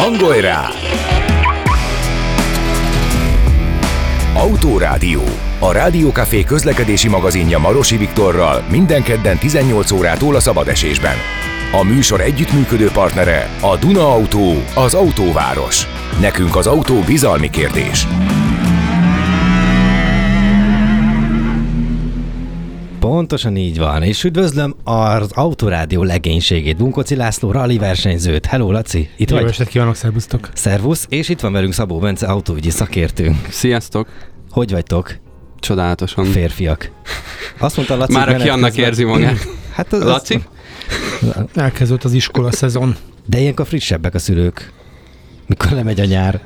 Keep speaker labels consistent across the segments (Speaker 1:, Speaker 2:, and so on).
Speaker 1: Hangolj rá! Autórádió. A Rádiókafé közlekedési magazinja Marosi Viktorral minden kedden 18 órától a szabadesésben. A műsor együttműködő partnere a Duna Autó, az autóváros. Nekünk az autó bizalmi kérdés.
Speaker 2: Pontosan így van, és üdvözlöm az Autorádió legénységét, Bunkoci László, rally versenyzőt. Hello, Laci, itt
Speaker 3: Jó
Speaker 2: vagy?
Speaker 3: estét kívánok, szervusztok!
Speaker 2: Szervusz, és itt van velünk Szabó Bence, autóügyi szakértőnk.
Speaker 4: Sziasztok!
Speaker 2: Hogy vagytok,
Speaker 4: Csodálatosan.
Speaker 2: férfiak? Azt mondta Laci,
Speaker 4: Már aki annak
Speaker 2: közben-
Speaker 4: érzi magát.
Speaker 2: Hát az,
Speaker 4: Laci?
Speaker 3: Elkezdődött az iskola szezon.
Speaker 2: De ilyenkor frissebbek a szülők. Mikor lemegy a nyár.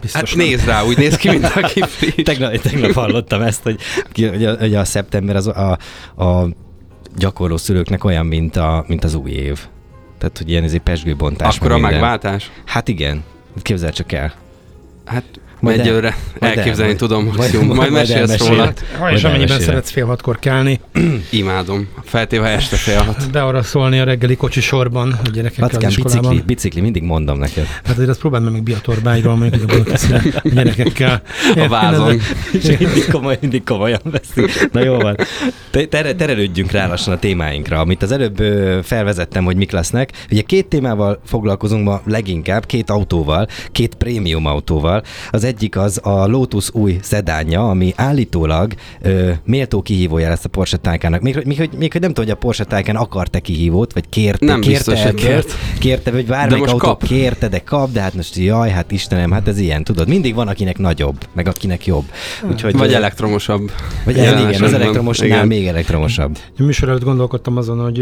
Speaker 3: Biztos
Speaker 4: Hát nézd rá, úgy néz ki, mint aki friss.
Speaker 2: Tegnap, tegnap hallottam ezt, hogy, hogy, a, hogy a szeptember az a, a gyakorló szülőknek olyan, mint, a, mint az új év. Tehát, hogy ilyen ez egy pesgőbontás.
Speaker 4: Akkor a
Speaker 2: minden.
Speaker 4: megváltás?
Speaker 2: Hát igen. Képzel csak el.
Speaker 4: Hát
Speaker 2: Majd el- majd
Speaker 4: elképzelni
Speaker 2: el-
Speaker 4: tudom,
Speaker 2: majd-
Speaker 4: Maximum.
Speaker 2: majd-
Speaker 4: Majd
Speaker 2: majd
Speaker 4: mesélsz róla.
Speaker 3: Ha és amennyiben szeretsz fél hatkor kelni,
Speaker 4: Imádom. Feltéve este fél hat.
Speaker 3: de arra szólni a reggeli kocsi sorban, a gyerekekkel az
Speaker 2: Lackám,
Speaker 3: iskolában.
Speaker 2: bicikli, bicikli, mindig mondom neked.
Speaker 3: Hát azért azt próbáld meg még Biatorbágyról, mondjuk, hogy abban a gyerekekkel.
Speaker 4: A vázon.
Speaker 2: És mindig, komoly, mindig komolyan veszünk. Na jó van. Te- Tere, terelődjünk rá lassan a témáinkra, amit az előbb felvezettem, hogy mik lesznek. Ugye két témával foglalkozunk ma leginkább, két autóval, két prémium autóval. Az egyik az a Lotus új szedánja, ami állítólag ö, méltó kihívója lesz a Porsche Taycanak. Még, még, hogy, még hogy nem tudom, hogy a Porsche Taycan akar-e kihívót, vagy kérte,
Speaker 4: Nem
Speaker 2: kérte
Speaker 4: biztos, hogy
Speaker 2: ebből,
Speaker 4: kért.
Speaker 2: kérte, vagy bármelyik autó
Speaker 4: kap.
Speaker 2: kérte, de kap, de hát most jaj, hát Istenem, hát ez ilyen, tudod, mindig van, akinek nagyobb, meg akinek jobb. Úgyhogy,
Speaker 4: Vagy elektromosabb.
Speaker 2: vagy
Speaker 4: Jelen
Speaker 2: igen, az elektromosnál
Speaker 4: Igen.
Speaker 2: még elektromosabb.
Speaker 3: A műsor előtt gondolkodtam azon, hogy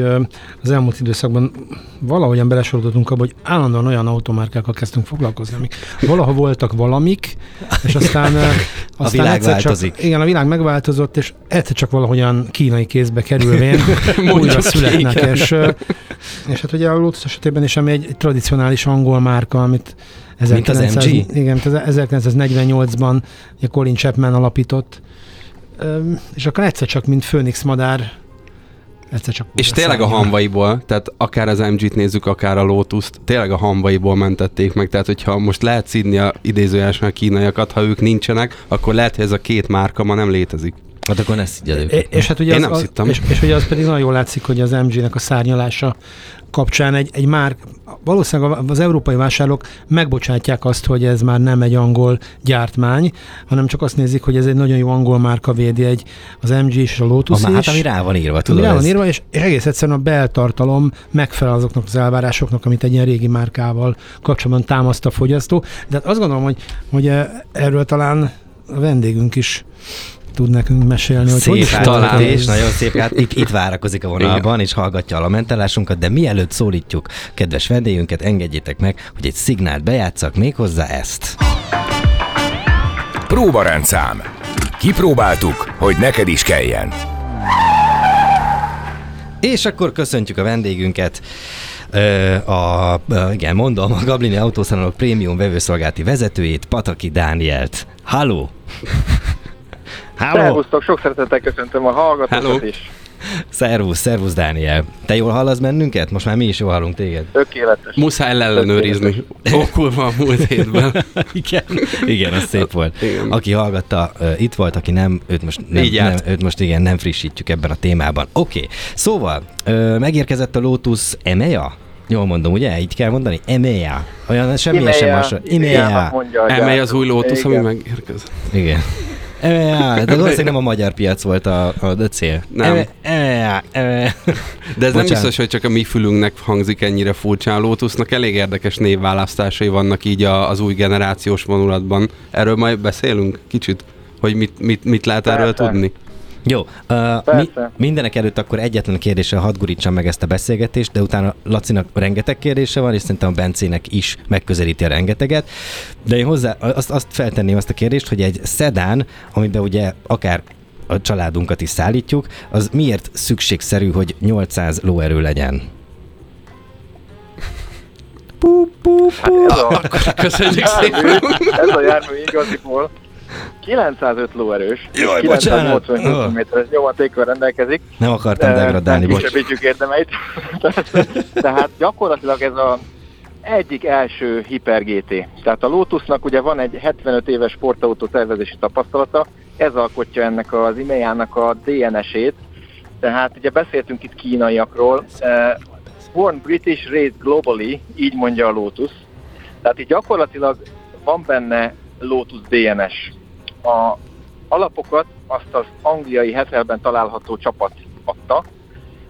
Speaker 3: az elmúlt időszakban valahogyan belesorodottunk abba, hogy állandóan olyan automárkákkal kezdtünk foglalkozni, amik valaha voltak valamik, és aztán, ö, aztán
Speaker 2: világ változik.
Speaker 3: Csak, igen, a világ megváltozott, és egyszer csak valahogyan kínai kézbe kerülvén újra születnek.
Speaker 4: igen.
Speaker 3: És, és hát ugye a Lotus esetében is, ami egy, egy tradicionális angol márka, amit
Speaker 2: Mint az
Speaker 3: 1900
Speaker 2: MG?
Speaker 3: Igen, mint az 1948-ban ugye Colin Chapman alapított, és akkor egyszer csak, mint Főnix madár, egyszer csak...
Speaker 4: És tényleg a hamvaiból, tehát akár az MG-t nézzük, akár a Lotus-t, tényleg a hamvaiból mentették meg, tehát hogyha most lehet szídni a idézőjelesen a kínaiakat, ha ők nincsenek, akkor lehet, hogy ez a két márka ma nem létezik.
Speaker 2: Hát akkor ne szidjad őket.
Speaker 3: És hát ugye
Speaker 4: Én
Speaker 3: az,
Speaker 4: nem
Speaker 3: az, és, és ugye az pedig nagyon jól látszik, hogy az MG-nek a szárnyalása kapcsán egy, egy már, valószínűleg az európai vásárlók megbocsátják azt, hogy ez már nem egy angol gyártmány, hanem csak azt nézik, hogy ez egy nagyon jó angol márka védi egy, az MG és a Lotus
Speaker 2: A,
Speaker 3: is.
Speaker 2: hát ami rá van írva, tudod?
Speaker 3: rá van írva, és, és egész egyszerűen a beltartalom megfelel azoknak az elvárásoknak, amit egy ilyen régi márkával kapcsolatban támaszt a fogyasztó. De hát azt gondolom, hogy, hogy eh, erről talán a vendégünk is tud nekünk mesélni, hogy hogy
Speaker 2: Szép
Speaker 3: is
Speaker 4: talán.
Speaker 2: átvetés,
Speaker 3: ez.
Speaker 2: nagyon szép. Hát itt, itt várakozik a vonalban, és hallgatja a lamentálásunkat, de mielőtt szólítjuk kedves vendégünket, engedjétek meg, hogy egy szignált bejátszak méghozzá ezt.
Speaker 1: Próbarendszám. Kipróbáltuk, hogy neked is kelljen.
Speaker 2: És akkor köszöntjük a vendégünket, a, igen, mondom, a Gablini Autószalonok prémium vevőszolgálati vezetőjét, Pataki Dánielt. Halló! Halló!
Speaker 5: Szervusztok, sok szeretettel köszöntöm a hallgatókat
Speaker 4: Hello.
Speaker 5: is.
Speaker 2: Szervusz, szervusz Dániel. Te jól hallasz bennünket? Most már mi is jól hallunk téged.
Speaker 5: Tökéletes.
Speaker 4: Muszáj ellenőrizni. Okulva a múlt hétben.
Speaker 2: Igen, igen, az szép volt.
Speaker 4: Igen.
Speaker 2: Aki hallgatta, ö, itt volt, aki nem, őt most, nem,
Speaker 4: Így
Speaker 2: nem, őt most igen, nem frissítjük ebben a témában. Oké, okay. szóval ö, megérkezett a Lotus Emea? Jól mondom, ugye? Így kell mondani? Emea. Olyan semmilyen sem hasonló. Emea.
Speaker 5: mondja a
Speaker 4: Emelj
Speaker 5: gyártó.
Speaker 4: az új Lotus, ami
Speaker 5: Igen.
Speaker 4: megérkezett.
Speaker 2: Igen. Emea. De valószínűleg nem a magyar piac volt a, a, a cél.
Speaker 4: Nem.
Speaker 2: Emea. Emea.
Speaker 4: De ez nem
Speaker 2: Bocsánat.
Speaker 4: biztos, hogy csak a mi fülünknek hangzik ennyire furcsán. A Lotusnak elég érdekes névválasztásai vannak így a, az új generációs vonulatban. Erről majd beszélünk kicsit, hogy mit, mit, mit lehet erről
Speaker 5: Persze.
Speaker 4: tudni.
Speaker 2: Jó, uh, mi, mindenek előtt akkor egyetlen kérdéssel hadd gurítsam meg ezt a beszélgetést, de utána Lacinak rengeteg kérdése van, és szerintem a Bencének is megközelíti a rengeteget. De én hozzá azt, azt feltenném azt a kérdést, hogy egy szedán, amiben ugye akár a családunkat is szállítjuk, az miért szükségszerű, hogy 800 lóerő legyen? Pú, pú, pú.
Speaker 5: Ez a,
Speaker 4: Köszönjük szépen!
Speaker 5: ez a jármű igaziból 905 lóerős,
Speaker 2: Jaj,
Speaker 5: 980
Speaker 2: bocsánat.
Speaker 5: Nm-es nyomatékkal rendelkezik.
Speaker 2: Nem akartam degradálni, bocs.
Speaker 5: kisebbítjük érdemeit. Tehát gyakorlatilag ez a egyik első Hyper GT. Tehát a Lotusnak ugye van egy 75 éves sportautó tervezési tapasztalata, ez alkotja ennek az imejának a DNS-ét. Tehát ugye beszéltünk itt kínaiakról. Uh, Born British, raised globally, így mondja a Lotus. Tehát így gyakorlatilag van benne Lotus DNS. A alapokat azt az angliai Hethelben található csapat adta.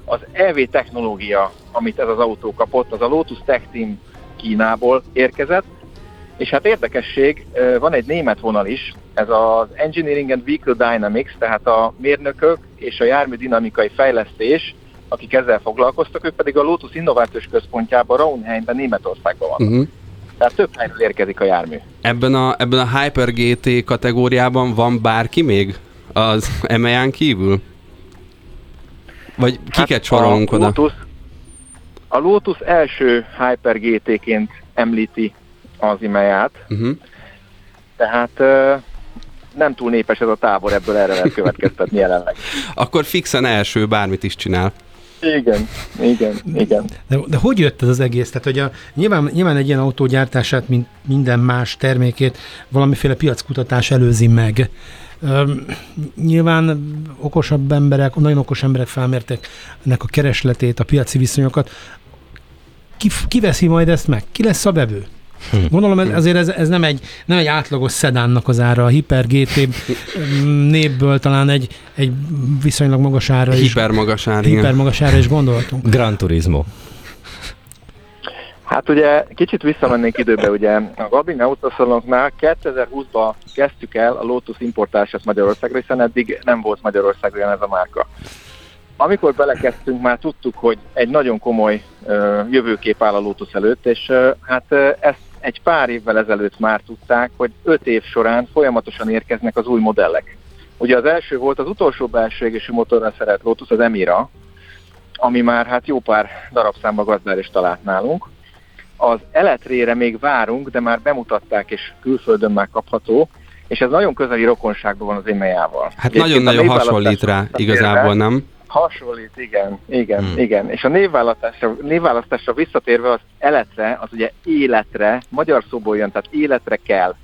Speaker 5: Az EV technológia, amit ez az autó kapott, az a Lotus Tech Team Kínából érkezett, és hát érdekesség, van egy német vonal is, ez az Engineering and Vehicle Dynamics, tehát a mérnökök és a jármű dinamikai fejlesztés, akik ezzel foglalkoztak, ők pedig a Lotus Innovációs Központjában, Raunheimben, Németországban vannak. Uh-huh. Tehát több helyről érkezik a jármű.
Speaker 4: Ebben a, ebben a Hyper GT kategóriában van bárki még az emeján kívül? Vagy kiket hát sorolunk oda?
Speaker 5: Lotus, a Lotus első Hyper GT-ként említi az imeját, uh-huh. tehát nem túl népes ez a tábor, ebből erre lehet következtetni jelenleg.
Speaker 4: Akkor fixen első, bármit is csinál.
Speaker 5: Igen, igen, igen.
Speaker 3: De, de hogy jött ez az egész? Tehát, hogy a, nyilván, nyilván egy ilyen autógyártását, mint minden más termékét, valamiféle piackutatás előzi meg. Üm, nyilván okosabb emberek, nagyon okos emberek felmértek ennek a keresletét, a piaci viszonyokat. Ki, ki veszi majd ezt meg? Ki lesz a bevő? Hm. Gondolom ez, azért ez, ez nem, egy, nem egy átlagos szedánnak az ára, a Hyper GT névből talán egy, egy viszonylag magas ára is.
Speaker 4: Hiper magas ára,
Speaker 3: Hiper magas ára is gondoltunk.
Speaker 2: Gran Turismo.
Speaker 5: Hát ugye kicsit visszamennénk időbe, ugye a Gabin Autoszalonoknál 2020-ban kezdtük el a Lotus importását Magyarországra, hiszen eddig nem volt Magyarországon ez a márka. Amikor belekezdtünk, már tudtuk, hogy egy nagyon komoly uh, jövőkép áll a Lotus előtt, és uh, hát uh, ezt egy pár évvel ezelőtt már tudták, hogy öt év során folyamatosan érkeznek az új modellek. Ugye az első volt az utolsó belső égésű motorra szerelt Lotus, az Emira, ami már hát jó pár darabszámba gazdár is talált nálunk. Az eletrére még várunk, de már bemutatták, és külföldön már kapható, és ez nagyon közeli rokonságban van az émejával.
Speaker 4: Hát nagyon-nagyon hasonlít rá igazából, nem?
Speaker 5: Hasonlít, igen, igen, hmm. igen. És a névválasztásra, névválasztásra visszatérve az eletre, az ugye életre, magyar szóból jön, tehát életre kell.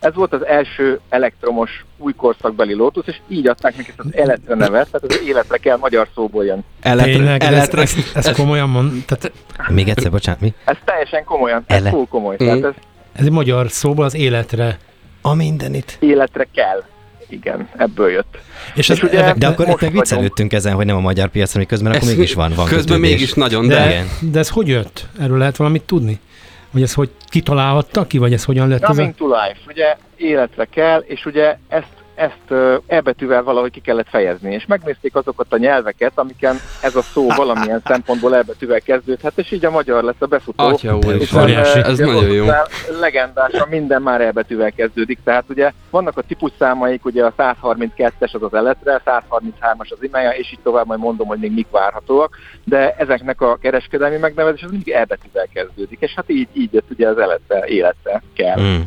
Speaker 5: Ez volt az első elektromos új korszakbeli Lotus, és így adták neki ezt az életre nevet, tehát az életre kell, magyar szóból jön.
Speaker 3: Eletre, Tényleg, eletre, ez, ez, ez, komolyan mond. Tehát...
Speaker 2: Még egyszer, bocsánat, mi?
Speaker 5: Ez teljesen komolyan, ez Ele... full komoly. Mm. Tehát ez,
Speaker 3: ez egy magyar szóból az életre.
Speaker 2: A mindenit.
Speaker 5: Életre kell igen, ebből jött.
Speaker 2: És, és ugye de akkor meg viccelődtünk ezen, hogy nem a magyar piacon, hogy közben ez akkor mégis van. van
Speaker 4: közben kötődés. mégis nagyon, de...
Speaker 3: De, de ez hogy jött? Erről lehet valamit tudni? Hogy ez hogy kitalálhatta ki, vagy ez hogyan lett?
Speaker 5: Coming ez a... to life, ugye életre kell, és ugye ezt ezt elbetűvel valahogy ki kellett fejezni, és megnézték azokat a nyelveket, amiken ez a szó valamilyen szempontból elbetűvel kezdődhet, és így a magyar lesz a befutó.
Speaker 4: Atya úr, és ez nagyon jó.
Speaker 5: Legendásan minden már elbetűvel kezdődik, tehát ugye vannak a típusszámaik, ugye a 132-es az az eletre, 133-as az imája, és így tovább majd mondom, hogy még mik várhatóak, de ezeknek a kereskedelmi megnevezés az mindig elbetűvel kezdődik, és hát így, így jött ugye az eletre, életre kell. Mm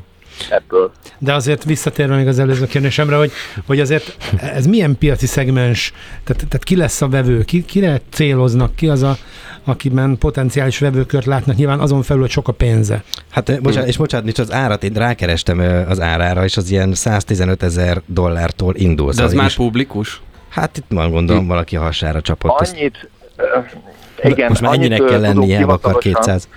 Speaker 5: ebből.
Speaker 3: De azért visszatérve még az előző kérdésemre, hogy, hogy azért ez milyen piaci szegmens, tehát, tehát ki lesz a vevő, ki, kire céloznak, ki az a, akiben potenciális vevőkört látnak, nyilván azon felül, hogy sok a pénze.
Speaker 2: Hát bocsánat, és bocsánat, nincs az árat, én rákerestem az árára, és az ilyen 115 ezer dollártól indul. De
Speaker 4: az szóval már is. publikus?
Speaker 2: Hát itt van gondolom, valaki hasára csapott.
Speaker 5: Annyit, ezt... igen,
Speaker 2: Most már ennyinek kell lennie, akar 200.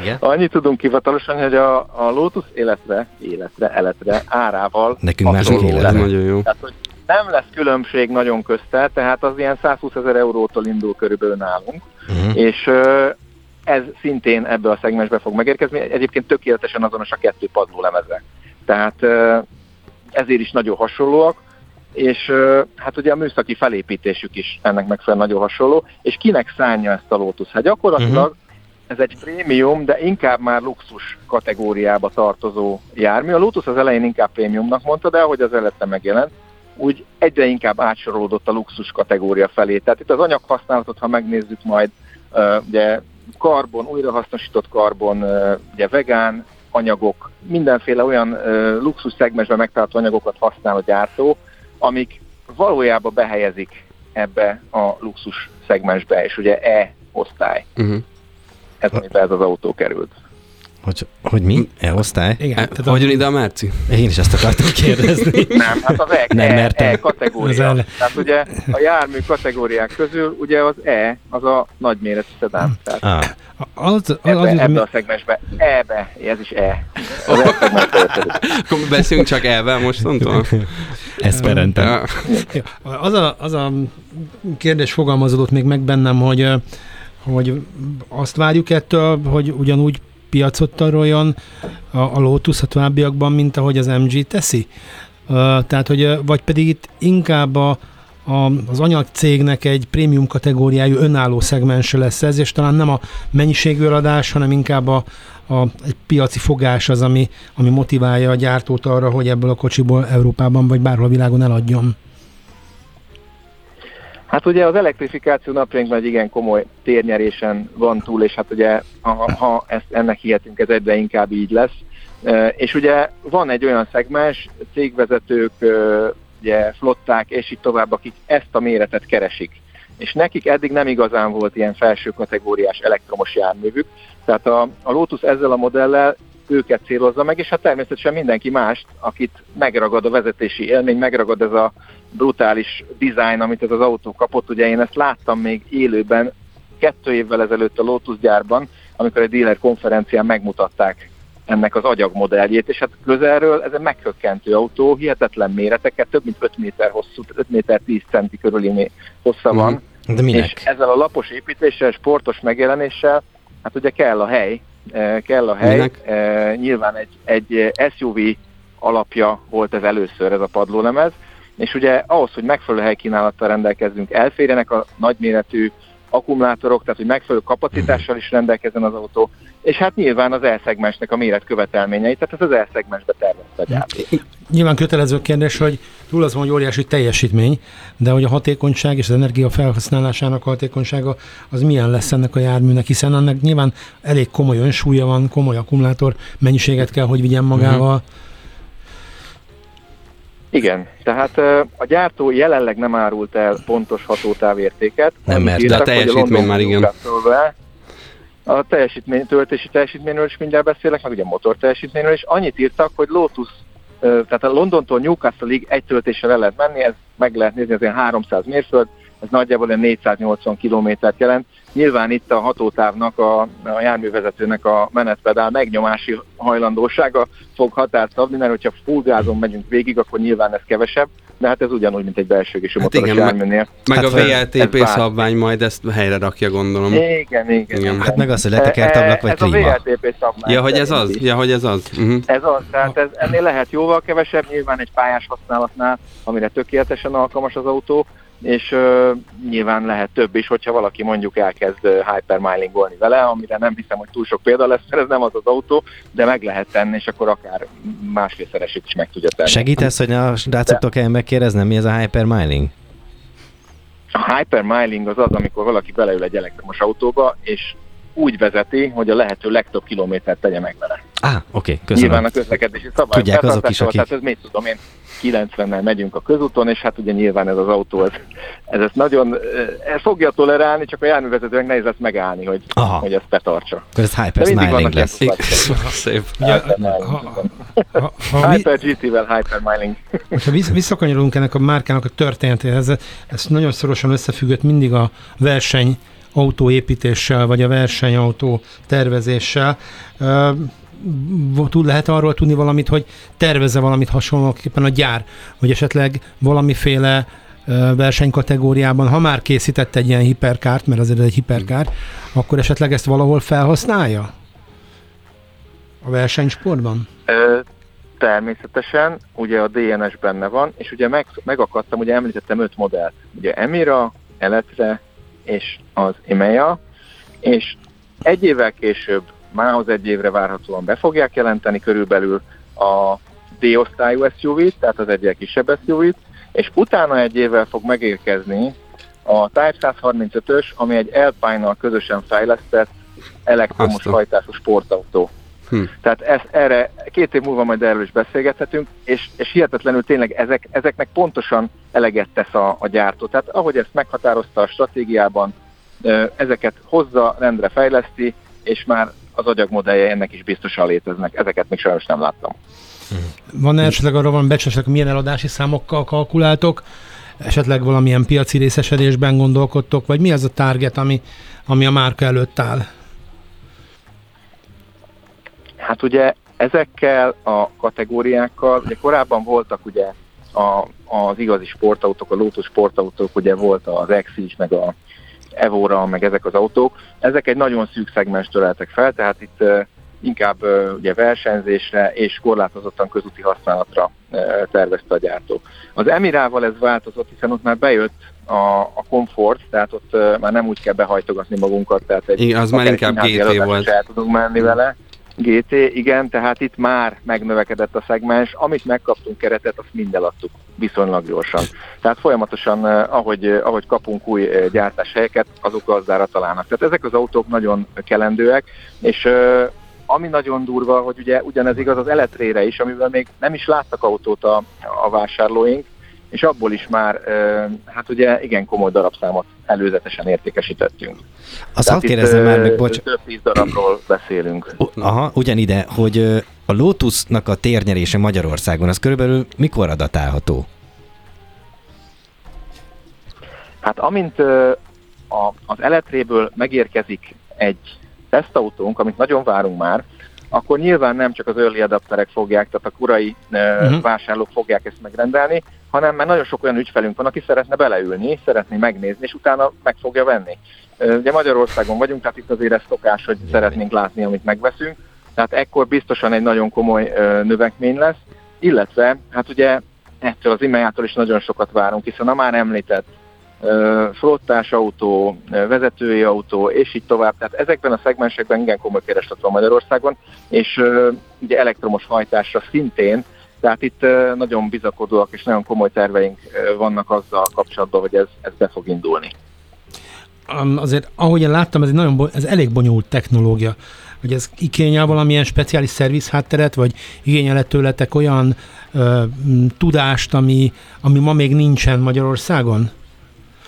Speaker 5: Igen? Annyit tudunk hivatalosan, hogy a, a Lotus életre, életre, eletre árával
Speaker 2: Nekünk mások élet.
Speaker 4: Nagyon jó.
Speaker 5: Tehát, hogy nem lesz különbség nagyon közte, tehát az ilyen 120 ezer eurótól indul körülbelül nálunk, uh-huh. és ez szintén ebbe a szegmensbe fog megérkezni. Egyébként tökéletesen azonos a kettő padló lemeze. Tehát ezért is nagyon hasonlóak, és hát ugye a műszaki felépítésük is ennek megfelelően nagyon hasonló, és kinek szánja ezt a Lotus? Hát gyakorlatilag uh-huh ez egy prémium, de inkább már luxus kategóriába tartozó jármű. A Lotus az elején inkább prémiumnak mondta, de ahogy az előtte megjelent, úgy egyre inkább átsorolódott a luxus kategória felé. Tehát itt az anyaghasználatot, ha megnézzük majd, ugye karbon, újrahasznosított karbon, ugye vegán anyagok, mindenféle olyan luxus szegmensben megtalálható anyagokat használ a gyártó, amik valójában behelyezik ebbe a luxus szegmensbe, és ugye E osztály. Uh-huh. Ez, amiben ez az autó került.
Speaker 2: Hogy, hogy mi? E-osztály?
Speaker 3: Igen,
Speaker 4: E,
Speaker 3: tehát a-
Speaker 4: Hogyan ide a Merci?
Speaker 2: Én is ezt akartam kérdezni.
Speaker 5: Nem, hát az E,
Speaker 2: Nem
Speaker 5: e,
Speaker 2: mertem.
Speaker 5: e kategória.
Speaker 3: Az
Speaker 5: Tehát ugye a jármű kategóriák közül ugye az E, az a nagyméretű szedán. Tehát
Speaker 2: Ah,
Speaker 3: az, az, az,
Speaker 5: ebbe,
Speaker 3: az,
Speaker 5: ebbe a szegmensbe, E-be, ez is E. Az E érkezik.
Speaker 4: Akkor beszéljünk csak elvel mostantól?
Speaker 2: Esperentem.
Speaker 3: Az a, az a kérdés fogalmazódott még meg bennem, hogy, hogy azt várjuk ettől, hogy ugyanúgy piacot taroljon a, a Lotus a továbbiakban, mint ahogy az MG teszi? Ö, Tehát, hogy vagy pedig itt inkább a, a, az anyagcégnek egy prémium kategóriájú önálló szegmense lesz ez, és talán nem a mennyiségű eladás, hanem inkább a, a, egy piaci fogás az, ami, ami motiválja a gyártót arra, hogy ebből a kocsiból Európában vagy bárhol a világon eladjon.
Speaker 5: Hát ugye az elektrifikáció napjainkban egy igen komoly térnyerésen van túl, és hát ugye ha, ha ezt, ennek hihetünk, ez egyre inkább így lesz. És ugye van egy olyan szegmens, cégvezetők, ugye flották, és így tovább, akik ezt a méretet keresik. És nekik eddig nem igazán volt ilyen felső kategóriás elektromos járművük, tehát a, a Lotus ezzel a modellel őket célozza meg, és hát természetesen mindenki mást, akit megragad a vezetési élmény, megragad ez a brutális design, amit ez az autó kapott. Ugye én ezt láttam még élőben kettő évvel ezelőtt a Lotus gyárban, amikor egy dealer konferencián megmutatták ennek az agyagmodelljét, és hát közelről ez egy meghökkentő autó, hihetetlen méreteket, több mint 5 méter hosszú, 5 méter 10 centi körüli hossza van,
Speaker 2: De
Speaker 5: és
Speaker 2: minek?
Speaker 5: ezzel a lapos építéssel, sportos megjelenéssel, hát ugye kell a hely, eh, kell a hely.
Speaker 4: Minek?
Speaker 5: Eh, Nyilván egy, egy SUV alapja volt ez először, ez a padlólemez, és ugye ahhoz, hogy megfelelő helykínálattal rendelkezzünk, elférjenek a nagyméretű akkumulátorok, tehát hogy megfelelő kapacitással is rendelkezzen az autó, és hát nyilván az E-szegmensnek a méret követelményei, tehát ez az E-szegmensbe tervezte a gyár.
Speaker 3: Nyilván kötelező kérdés, hogy túl azon, hogy óriási teljesítmény, de hogy a hatékonyság és az energia felhasználásának hatékonysága az milyen lesz ennek a járműnek, hiszen annak nyilván elég komoly önsúlya van, komoly akkumulátor mennyiséget kell, hogy vigyen magával.
Speaker 5: Igen, tehát a gyártó jelenleg nem árult el pontos hatótávértéket.
Speaker 2: Nem mert,
Speaker 4: de a teljesítmény már igen.
Speaker 5: A teljesítmény, töltési teljesítményről is mindjárt beszélek, meg ugye motor teljesítményről is. Annyit írtak, hogy Lotus, tehát a Londontól Newcastle-ig egy töltéssel el lehet menni, ez meg lehet nézni, ez ilyen 300 mérföld, ez nagyjából olyan 480 kilométert jelent. Nyilván itt a hatótávnak, a, a járművezetőnek a menetpedál megnyomási hajlandósága fog határt szabni, mert hogyha full gázon megyünk végig, akkor nyilván ez kevesebb, de hát ez ugyanúgy, mint egy belsőgésű
Speaker 4: Hát
Speaker 5: motoros
Speaker 4: igen, meg-
Speaker 5: járműnél.
Speaker 4: Meg
Speaker 2: Hát,
Speaker 4: a VLTP szabvány majd ezt helyre rakja, gondolom.
Speaker 5: Igen, igen.
Speaker 4: Igen.
Speaker 2: Hát meg az, hogy letekert ablak vagy
Speaker 5: ez a
Speaker 2: klíma.
Speaker 5: VLTP szabvány.
Speaker 4: Ja, hogy ez az?
Speaker 5: is.
Speaker 4: Ja, hogy ez az? Uh-huh.
Speaker 5: Ez az, tehát ez, ennél lehet jóval kevesebb, nyilván egy pályás használatnál, amire tökéletesen alkalmas az autó, és uh, nyilván lehet több is, hogyha valaki mondjuk elkezd uh, hypermilingolni vele, amire nem hiszem, hogy túl sok példa lesz, mert ez nem az az autó, de meg lehet tenni, és akkor akár másfélszeresét is meg tudja tenni.
Speaker 2: Segítesz, hogy a srácoktól kell megkérdeznem, mi ez a hypermiling?
Speaker 5: A hypermiling az az, amikor valaki beleül egy elektromos autóba, és úgy vezeti, hogy a lehető legtöbb kilométert tegye meg vele.
Speaker 2: Á, ah, oké, okay, köszönöm.
Speaker 5: Nyilván a közlekedési szabályok
Speaker 2: Tudják azok is, akik-
Speaker 5: Tehát ez mit tudom én, 90-nel megyünk a közúton, és hát ugye nyilván ez az autó, ez, ez ezt nagyon eh, ez fogja tolerálni, csak a járművezetőnek nehéz lesz megállni, hogy,
Speaker 2: Aha.
Speaker 5: hogy ezt betartsa.
Speaker 2: Akkor ez hypersmiling lesz.
Speaker 4: Szép.
Speaker 5: Hyper GT-vel hypermiling.
Speaker 3: Ha vissz- visszakanyarulunk ennek a márkának a történetéhez, ez nagyon szorosan összefüggött mindig a verseny autóépítéssel, vagy a versenyautó tervezéssel. Tud, lehet arról tudni valamit, hogy tervezze valamit hasonlóképpen a gyár, hogy esetleg valamiféle versenykategóriában, ha már készített egy ilyen hiperkárt, mert azért egy hiperkár, akkor esetleg ezt valahol felhasználja? A versenysportban?
Speaker 5: Ö, Természetesen, ugye a DNS benne van, és ugye meg, megakadtam, ugye említettem öt modellt. Ugye Emira, Eletre és az EMEA, és egy évvel később, mához egy évre várhatóan be fogják jelenteni körülbelül a D-osztályú SUV-t, tehát az egyel kisebb SUV-t, és utána egy évvel fog megérkezni a Type 135-ös, ami egy Alpine-nal közösen fejlesztett elektromos hajtású sportautó.
Speaker 4: Hm.
Speaker 5: Tehát ez, erre két év múlva majd erről is beszélgethetünk, és, és hihetetlenül tényleg ezek, ezeknek pontosan eleget tesz a, a gyártó. Tehát ahogy ezt meghatározta a stratégiában, ezeket hozza, rendre fejleszti, és már az agyagmodellje ennek is biztosan léteznek. Ezeket még sajnos nem láttam.
Speaker 3: Van esetleg arra van becslesek, milyen eladási számokkal kalkuláltok, esetleg valamilyen piaci részesedésben gondolkodtok, vagy mi az a target, ami, ami a márka előtt áll?
Speaker 5: Hát ugye ezekkel a kategóriákkal, ugye korábban voltak ugye a, az igazi sportautók, a Lotus sportautók, ugye volt az Exige, meg a Evora, meg ezek az autók. Ezek egy nagyon szűk szegmens töreltek fel, tehát itt inkább ugye versenyzésre és korlátozottan közúti használatra tervezte a gyártó. Az Emirával ez változott, hiszen ott már bejött a, a komfort, tehát ott már nem úgy kell behajtogatni magunkat, tehát egy
Speaker 4: Igen, az már inkább GT volt.
Speaker 5: El tudunk menni vele. GT, igen, tehát itt már megnövekedett a szegmens, amit megkaptunk keretet, azt mind eladtuk viszonylag gyorsan. Tehát folyamatosan, ahogy, ahogy kapunk új gyártáshelyeket, azok gazdára találnak. Tehát ezek az autók nagyon kelendőek, és ami nagyon durva, hogy ugye ugyanez igaz az eletrére is, amivel még nem is láttak autót a, a vásárlóink, és abból is már, hát ugye igen komoly darabszámot előzetesen értékesítettünk.
Speaker 2: Azt hadd kérdezzem már meg, bocs.
Speaker 5: Több tíz darabról beszélünk.
Speaker 2: Aha, ugyanide, hogy a Lotusnak a térnyerése Magyarországon, az körülbelül mikor adatálható?
Speaker 5: Hát amint a, az eletréből megérkezik egy tesztautónk, amit nagyon várunk már, akkor nyilván nem csak az early adapterek fogják, tehát a korai uh-huh. vásárlók fogják ezt megrendelni, hanem már nagyon sok olyan ügyfelünk van, aki szeretne beleülni, szeretné megnézni, és utána meg fogja venni. Ugye Magyarországon vagyunk, tehát itt azért ez szokás, hogy szeretnénk látni, amit megveszünk, tehát ekkor biztosan egy nagyon komoly növekmény lesz, illetve hát ugye ettől az imejától is nagyon sokat várunk, hiszen a már említett flottás autó, vezetői autó, és így tovább. Tehát ezekben a szegmensekben igen komoly kereslet van Magyarországon, és ugye elektromos hajtásra szintén, tehát itt nagyon bizakodóak és nagyon komoly terveink vannak azzal kapcsolatban, hogy ez, ez be fog indulni.
Speaker 3: Azért, ahogy én láttam, ez, egy nagyon, ez elég bonyolult technológia. Hogy ez igényel valamilyen speciális szerviz hátteret, vagy igényel tőletek olyan ö, tudást, ami, ami ma még nincsen Magyarországon?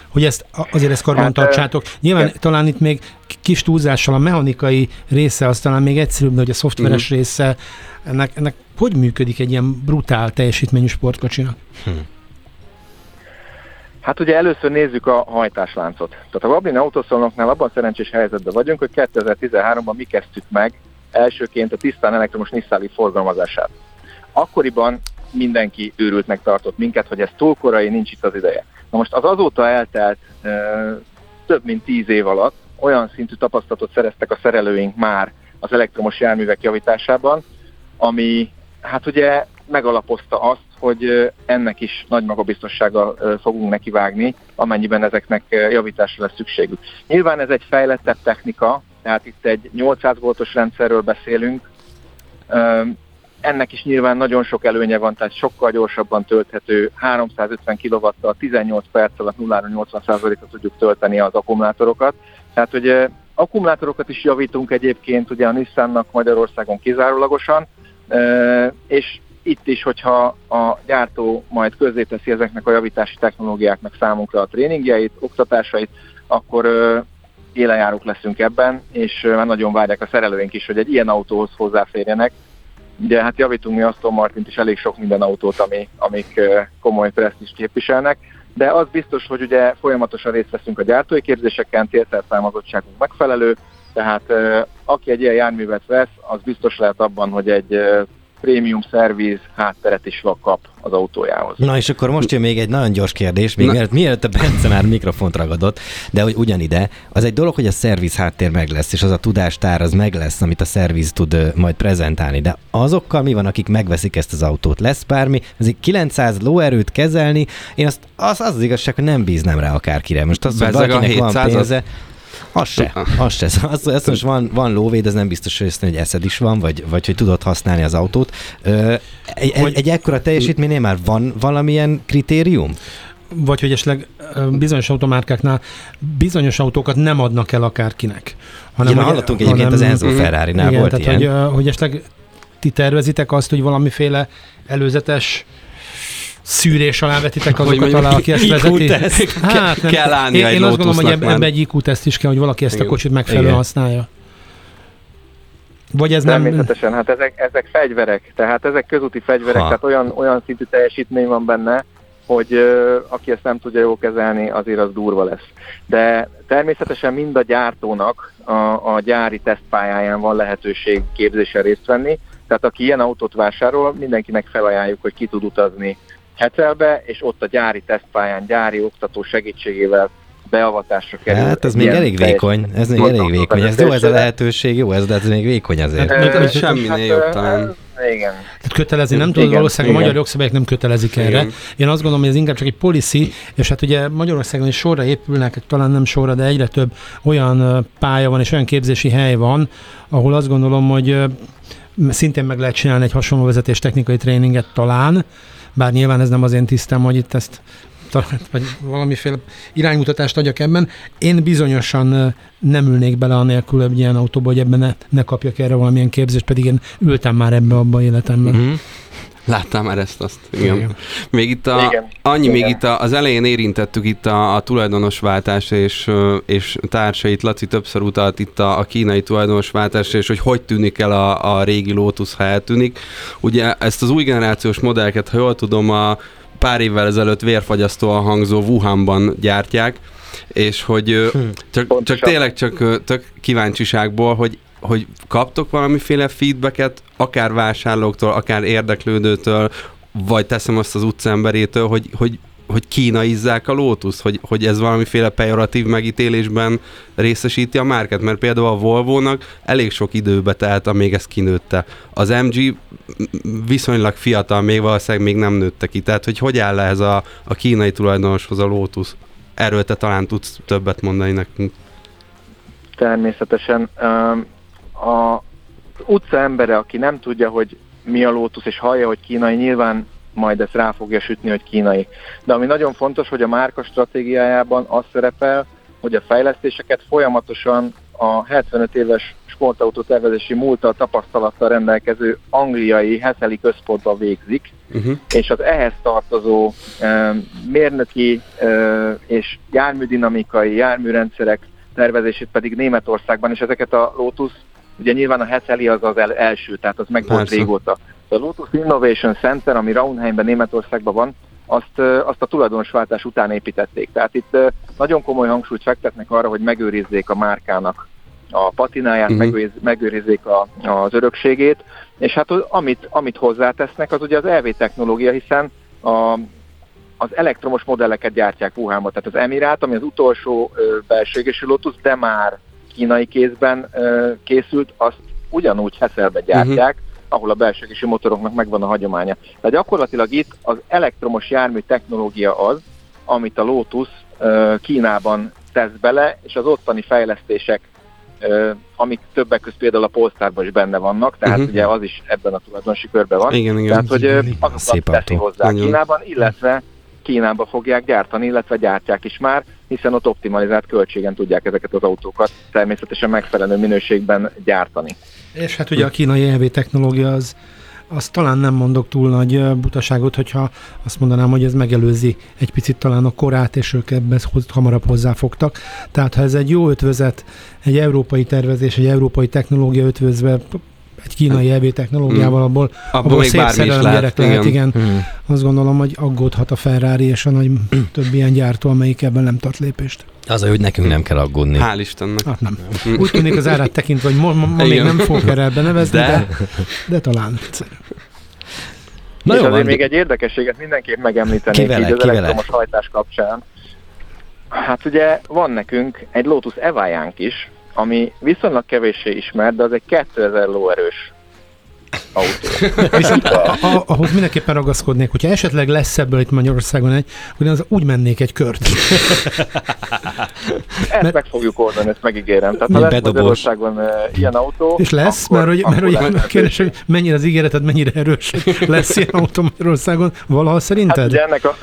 Speaker 3: Hogy ezt azért ezt karban hát, tartsátok. Nyilván e- talán itt még kis túlzással a mechanikai része az talán még egyszerűbb, de hogy a szoftveres uh-huh. része, ennek, ennek hogy működik egy ilyen brutál teljesítményű sportkocsinak? Hm.
Speaker 5: Hát ugye először nézzük a hajtásláncot. Tehát a Vablin Autoszolnoknál abban szerencsés helyzetben vagyunk, hogy 2013-ban mi kezdtük meg elsőként a tisztán elektromos Nissan forgalmazását. Akkoriban mindenki őrültnek tartott minket, hogy ez túl korai, nincs itt az ideje. Na most az azóta eltelt több mint tíz év alatt olyan szintű tapasztalatot szereztek a szerelőink már az elektromos járművek javításában, ami hát ugye megalapozta azt, hogy ennek is nagy magabiztossággal fogunk nekivágni, amennyiben ezeknek javításra lesz szükségük. Nyilván ez egy fejlettebb technika, tehát itt egy 800 voltos rendszerről beszélünk, ennek is nyilván nagyon sok előnye van, tehát sokkal gyorsabban tölthető, 350 kW-tal 18 perc alatt 0-80%-ra tudjuk tölteni az akkumulátorokat. Tehát, hogy akkumulátorokat is javítunk egyébként ugye a Nissannak Magyarországon kizárólagosan, és itt is, hogyha a gyártó majd közzéteszi ezeknek a javítási technológiáknak számunkra a tréningjeit, oktatásait, akkor élejárók leszünk ebben, és már nagyon várják a szerelőink is, hogy egy ilyen autóhoz hozzáférjenek, Ugye hát javítunk mi Aston Martint is elég sok minden autót, ami, amik komoly is képviselnek, de az biztos, hogy ugye folyamatosan részt veszünk a gyártói képzéseken, térszerszámozottságunk megfelelő, tehát aki egy ilyen járművet vesz, az biztos lehet abban, hogy egy prémium szerviz hátteret is kap az autójához.
Speaker 2: Na és akkor most jön még egy nagyon gyors kérdés, még mielőtt, mielőtt a Bence már mikrofont ragadott, de hogy ugyanide, az egy dolog, hogy a szerviz háttér meg lesz, és az a tudástár az meg lesz, amit a szerviz tud majd prezentálni, de azokkal mi van, akik megveszik ezt az autót? Lesz bármi? Ez 900 lóerőt kezelni, én azt, az, az az igazság, hogy nem bíznám rá akárkire. Most az, hogy valakinek van pénze, az se, az se. Az, az most van, van lóvéd, ez nem biztos, hogy, hogy eszed is van, vagy, vagy hogy tudod használni az autót. Egy, egy, egy ekkora teljesítménynél már van valamilyen kritérium?
Speaker 3: Vagy hogy esetleg bizonyos automárkáknál bizonyos autókat nem adnak el akárkinek.
Speaker 2: Hanem, Igen, hallottunk egyébként az Enzo Ferrari-nál igen, volt
Speaker 3: tehát, ilyen. Hogy, hogy esetleg ti tervezitek azt, hogy valamiféle előzetes szűrés alá vetitek azokat alá, aki ezt vezeti?
Speaker 4: Hát, nem. kell állni
Speaker 3: én,
Speaker 4: egy
Speaker 3: én azt gondolom, hogy ebben egy IQ teszt is kell, hogy valaki ezt Igen. a kocsit megfelelően használja. Vagy ez nem...
Speaker 5: Természetesen, hát ezek, ezek fegyverek, tehát ezek közúti fegyverek,
Speaker 2: Ha.
Speaker 5: tehát olyan, olyan szintű teljesítmény van benne, hogy ö, aki ezt nem tudja jól kezelni, azért az durva lesz. De természetesen mind a gyártónak a, a gyári tesztpályáján van lehetőség képzésen részt venni, tehát aki ilyen autót vásárol, mindenkinek felajánljuk, hogy ki tud utazni Hecelbe, és ott a gyári tesztpályán, gyári oktató segítségével beavatásra kerül.
Speaker 2: Hát ez még elég vékony, ez még elég vékony. Ez jó ez a lehetőség, jó ez, de ez még vékony azért.
Speaker 3: Hát, Meg-
Speaker 4: semminél
Speaker 5: hát,
Speaker 4: jobb
Speaker 5: ö,
Speaker 4: talán.
Speaker 5: Igen.
Speaker 3: Tehát kötelezni nem tudod,
Speaker 5: Igen,
Speaker 3: valószínűleg a magyar jogszabályok nem kötelezik erre.
Speaker 4: Igen.
Speaker 3: Én azt gondolom, hogy ez inkább csak egy policy, és hát ugye Magyarországon is sorra épülnek, talán nem sorra, de egyre több olyan pálya van és olyan képzési hely van, ahol azt gondolom, hogy szintén meg lehet csinálni egy hasonló vezetés technikai tréninget talán, bár nyilván ez nem az én tisztem, hogy itt ezt vagy valamiféle iránymutatást adjak ebben. Én bizonyosan nem ülnék bele anélkül egy ilyen autóba, hogy ebben ne, ne kapjak erre valamilyen képzést, pedig én ültem már ebbe abba életemben.
Speaker 2: Mhm.
Speaker 4: Láttam már ezt, azt. Igen. Még itt a,
Speaker 5: Igen.
Speaker 4: annyi,
Speaker 5: Igen.
Speaker 4: még itt a, az elején érintettük itt a, a tulajdonosváltást, és, és társait, Laci többször utalt itt a, a kínai tulajdonosváltásra, és hogy hogy tűnik el a, a régi Lotus, ha eltűnik. Ugye ezt az új generációs modelleket, ha jól tudom, a pár évvel ezelőtt vérfagyasztóan hangzó Wuhanban gyártják, és hogy
Speaker 2: Hm.
Speaker 4: csak, csak
Speaker 5: Pontosan.
Speaker 4: tényleg csak tök kíváncsiságból, hogy hogy kaptok valamiféle feedbacket, akár vásárlóktól, akár érdeklődőtől, vagy teszem azt az utcaemberétől, hogy, hogy, hogy kínaizzák a Lotus, hogy, hogy ez valamiféle pejoratív megítélésben részesíti a márket, mert például a Volvo-nak elég sok időbe telt, amíg ez kinőtte. Az MG viszonylag fiatal, még valószínűleg még nem nőtte ki, tehát hogy hogy áll ehhez a, a kínai tulajdonoshoz a Lotus? Erről te talán tudsz többet mondani nekünk.
Speaker 5: Természetesen. Öm, A utca embere, aki nem tudja, hogy mi a Lotus, és hallja, hogy kínai, nyilván majd ezt rá fogja sütni, hogy kínai. De ami nagyon fontos, hogy a márka stratégiájában az szerepel, hogy a fejlesztéseket folyamatosan a 75 éves sportautó tervezési múlttal, tapasztalattal rendelkező angliai Heszeli központban végzik,
Speaker 4: Uh-huh.
Speaker 5: és az ehhez tartozó e, mérnöki e, és járműdinamikai, járműrendszerek tervezését pedig Németországban, és ezeket a Lotus, ugye nyilván a Heszeli az az el, első, tehát az meg volt
Speaker 4: Persze.
Speaker 5: régóta. A Lotus Innovation Center, ami Raunheimben, Németországban van, azt, azt a tulajdonosváltás után építették. Tehát itt nagyon komoly hangsúlyt fektetnek arra, hogy megőrizzék a márkának a patináját, uh-huh. megőriz, megőrizzék a, az örökségét, és hát amit, amit hozzátesznek, az ugye az EV technológia, hiszen a, az elektromos modelleket gyártják Wuhanba, tehát az Emirát, ami az utolsó ö, belső égésű Lotus, de már kínai kézben készült, azt ugyanúgy Hesselbe gyártják, uh-huh. ahol a belső égésű motoroknak megvan a hagyománya. Tehát gyakorlatilag itt az elektromos jármű technológia az, amit a Lotus Kínában tesz bele, és az ottani fejlesztések amik többek között például a Polestárban is benne vannak, tehát uh-huh. ugye az is ebben a tulajdonosi körben van.
Speaker 4: Igen, igen.
Speaker 5: Tehát, hogy azokat teszi
Speaker 2: autó.
Speaker 5: hozzá
Speaker 4: Nagyon.
Speaker 5: Kínában, illetve Kínába fogják gyártani, illetve gyártják is már, hiszen ott optimalizált költségen tudják ezeket az autókat természetesen megfelelő minőségben gyártani.
Speaker 3: És hát ugye a kínai EV technológia az, az talán nem mondok túl nagy butaságot, hogyha azt mondanám, hogy ez megelőzi egy picit talán a korát, és ők ebben hamarabb hozzáfogtak. Tehát ha ez egy jó ötvözet, egy európai tervezés, egy európai technológia ötvözve egy kínai EV technológiával, abból,
Speaker 4: Abban
Speaker 3: abból
Speaker 4: még
Speaker 3: szép
Speaker 4: bármi is
Speaker 3: szerelem
Speaker 4: lehet.
Speaker 3: gyerek lehet, igen.
Speaker 2: Mhm.
Speaker 3: Azt gondolom, hogy aggódhat a Ferrari és a nagy több ilyen gyártó, amelyik ebben nem tart lépést.
Speaker 2: Az, hogy nekünk nem kell aggódni.
Speaker 4: Hál' Istennek.
Speaker 3: Hát nem. Úgy tűnik az árát tekintve, hogy ma, ma, ma még
Speaker 4: Igen.
Speaker 3: nem fogok erre benevezni, de,
Speaker 4: De-
Speaker 3: de, talán.
Speaker 2: Na
Speaker 5: és
Speaker 2: jó,
Speaker 5: azért
Speaker 2: van.
Speaker 5: még egy érdekességet mindenképp megemlítenék
Speaker 2: Kivele,
Speaker 5: így az
Speaker 2: kivele?
Speaker 5: elektromos hajtás kapcsán. Hát ugye van nekünk egy Lotus Evajánk is, ami viszonylag kevéssé ismert, de az egy 2000 lóerős autó.
Speaker 3: Viszont a- a- ahhoz mindenképpen ragaszkodnék, hogyha esetleg lesz ebből itt Magyarországon egy, hogy az úgy mennék egy kört.
Speaker 5: Ezt
Speaker 3: Mert-
Speaker 5: meg fogjuk oldani, ezt megígérem. Tehát ha lesz. Magyarországon ilyen autó,
Speaker 3: És lesz,
Speaker 5: akkor,
Speaker 3: mert hogy, mert hogy kérdés, hogy mennyire az ígéreted, mennyire erős, lesz ilyen autó Magyarországon, valaha
Speaker 5: Hát
Speaker 3: szerinted?
Speaker 5: ugye ennek, a,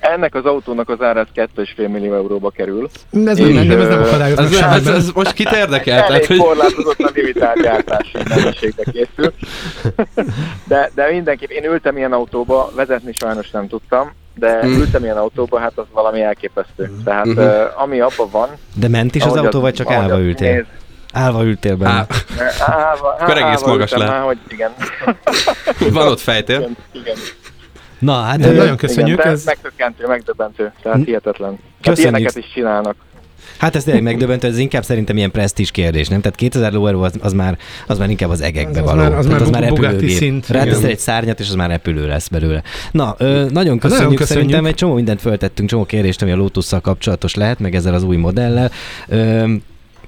Speaker 5: ennek az autónak az ára az 2,5 millió euróba kerül.
Speaker 3: ez,
Speaker 5: és,
Speaker 3: nem, nem, ez nem
Speaker 5: ö,
Speaker 3: akadályoznak
Speaker 4: Ez, ez, ez most kit érdekel? Tehát,
Speaker 5: Elég
Speaker 4: hogy...
Speaker 5: korlátozottan limitált gyártási mennyiségbe készül. De, de mindenképp én ültem ilyen autóba, vezetni sajnos nem tudtam, de
Speaker 4: Mm.
Speaker 5: ültem ilyen autóba, hát az valami elképesztő. Tehát
Speaker 4: Mhm.
Speaker 5: uh, ami abban van...
Speaker 2: De ment is az autó, vagy csak állva ültél?
Speaker 5: néz-
Speaker 2: Állva ültél benne.
Speaker 4: Á,
Speaker 5: Állva,
Speaker 4: Akkor egész magas.
Speaker 5: Már, hogy igen.
Speaker 4: van ott fejtél?
Speaker 5: igen, igen.
Speaker 2: Na, hát ö,
Speaker 3: nagyon köszönjük,
Speaker 5: igen,
Speaker 3: ez-
Speaker 5: megdöbbentő, megdöbbentő. Tehát
Speaker 2: Hm.
Speaker 5: hihetetlen. Hát
Speaker 2: Köszönjük.
Speaker 5: ilyeneket is csinálnak.
Speaker 2: Hát ez tényleg megdöbbentő, ez inkább szerintem ilyen presztízs kérdés, nem? Tehát 2000 lóerő az, az, már, az már inkább az egekbe
Speaker 3: Az
Speaker 2: való.
Speaker 3: már- az
Speaker 2: Tehát
Speaker 3: már
Speaker 2: az már repülőgép.
Speaker 3: szint,
Speaker 2: Ráteszel egy szárnyat, és az már repülő lesz belőle. Na, ö, nagyon köszönjük.
Speaker 3: köszönjük.
Speaker 2: Szerintem egy csomó mindent föltettünk, csomó kérdést, ami a Lotusszal kapcsolatos lehet, meg ezzel az új modellel. Ö,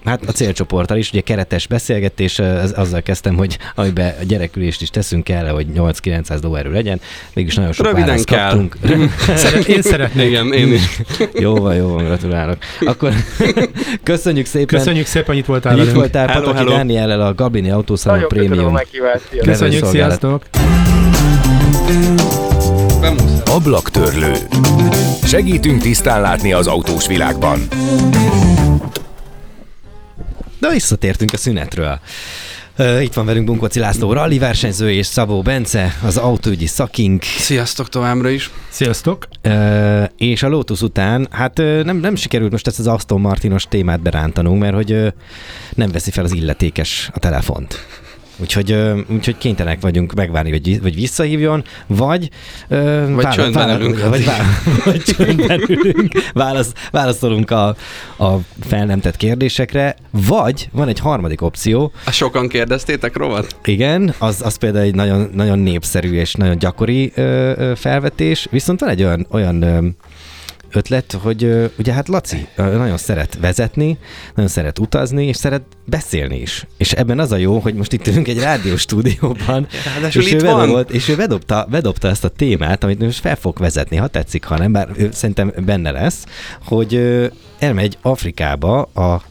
Speaker 2: Hát a célcsoporttal is, ugye keretes beszélgetés, az, azzal kezdtem, hogy amiben a gyerekülést is teszünk kell, hogy 8-900 lóerő legyen, mégis nagyon sok
Speaker 4: Röviden
Speaker 2: választ
Speaker 4: kell.
Speaker 2: kaptunk.
Speaker 3: Szeret, én szeretnék.
Speaker 4: Igen, én is.
Speaker 2: jó van, jó van, gratulálok. Akkor köszönjük szépen.
Speaker 3: Köszönjük szépen, hogy itt voltál
Speaker 2: Itt voltál
Speaker 4: Hello,
Speaker 2: Pataki
Speaker 4: hello.
Speaker 2: Dániellel a Gabini Autószalon Prémium.
Speaker 5: meghívást. Sziasztok.
Speaker 3: Köszönjük,
Speaker 2: Szolgálat.
Speaker 3: sziasztok!
Speaker 1: Ablaktörlő. Segítünk tisztán látni az autós világban.
Speaker 2: De visszatértünk a szünetről. Itt van velünk Bunkoci László rally versenyző és Szabó Bence, az autóügyi szakink,
Speaker 4: Sziasztok továbbra is.
Speaker 3: Sziasztok!
Speaker 2: És a Lotus után, hát nem, nem sikerült most ezt az Aston Martinos témát berántanunk, mert hogy nem veszi fel az illetékes a telefont. Úgyhogy, úgyhogy kénytelenek vagyunk megvárni, hogy, vagy visszahívjon, vagy...
Speaker 4: Vagy csöndben ülünk.
Speaker 2: Vagy, vá, vagy csöndben ülünk, válasz, válaszolunk a, a fel nem tett kérdésekre, vagy van egy harmadik opció,
Speaker 4: A sokan kérdeztétek rovat?
Speaker 2: igen, az, az például egy nagyon, nagyon népszerű és nagyon gyakori ö, ö, felvetés, viszont van egy olyan, olyan ötlet, hogy ugye hát Laci nagyon szeret vezetni, nagyon szeret utazni, és szeret beszélni is. És ebben az a jó, hogy most itt ülünk egy rádióstúdióban,
Speaker 4: Ráadásul
Speaker 2: és
Speaker 4: itt
Speaker 2: ő, bedobolt, és ő bedobta, bedobta ezt a témát, amit most fel fog vezetni, ha tetszik, ha nem, bár ő szerintem benne lesz, hogy elmegy Afrikába a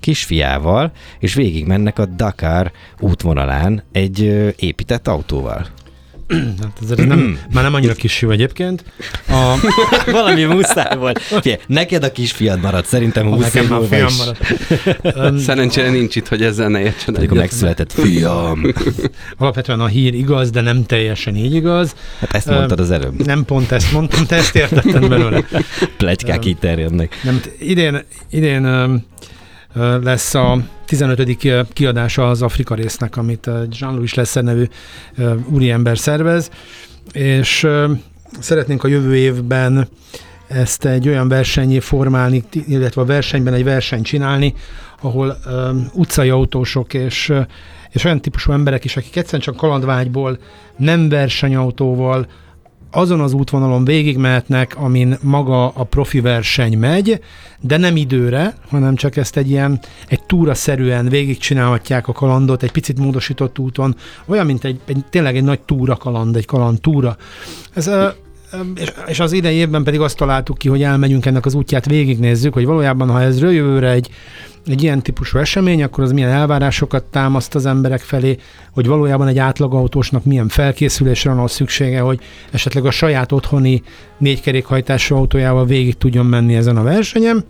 Speaker 2: kisfiával, és végig mennek a Dakar útvonalán egy épített autóval.
Speaker 3: Hát ez, nem, már nem annyira kis jó egyébként. A,
Speaker 2: Valami muszáj volt. Figyelj, neked a kisfiad maradt, szerintem 20
Speaker 3: nekem
Speaker 2: múlva
Speaker 3: fiam
Speaker 2: is.
Speaker 3: maradt.
Speaker 4: Szerencsére nincs itt, hogy ezzel ne értsen egyet.
Speaker 2: megszületett fiam.
Speaker 3: Alapvetően a hír igaz, de nem teljesen így igaz.
Speaker 2: Hát ezt mondtad az előbb.
Speaker 3: Nem pont ezt mondtam, te ezt értettem belőle.
Speaker 2: Plegykák így terjednek.
Speaker 3: Nem, idén, idén lesz a 15. kiadása az Afrika résznek, amit Jean-Louis Lesser nevű úriember szervez, és szeretnénk a jövő évben ezt egy olyan versenyé formálni, illetve a versenyben egy versenyt csinálni, ahol utcai autósok és, és olyan típusú emberek is, akik egyszerűen csak kalandvágyból, nem versenyautóval, azon az útvonalon végigmehetnek, amin maga a profi verseny megy, de nem időre, hanem csak ezt egy ilyen, egy túra-szerűen végigcsinálhatják a kalandot, egy picit módosított úton, olyan, mint egy, egy tényleg egy nagy túra kaland, egy kaland túra. Ez, és, az idei évben pedig azt találtuk ki, hogy elmegyünk ennek az útját, végignézzük, hogy valójában, ha ez jövőre egy, egy ilyen típusú esemény, akkor az milyen elvárásokat támaszt az emberek felé, hogy valójában egy átlagautósnak milyen felkészülésre van szüksége, hogy esetleg a saját otthoni négykerékhajtású autójával végig tudjon menni ezen a versenyen.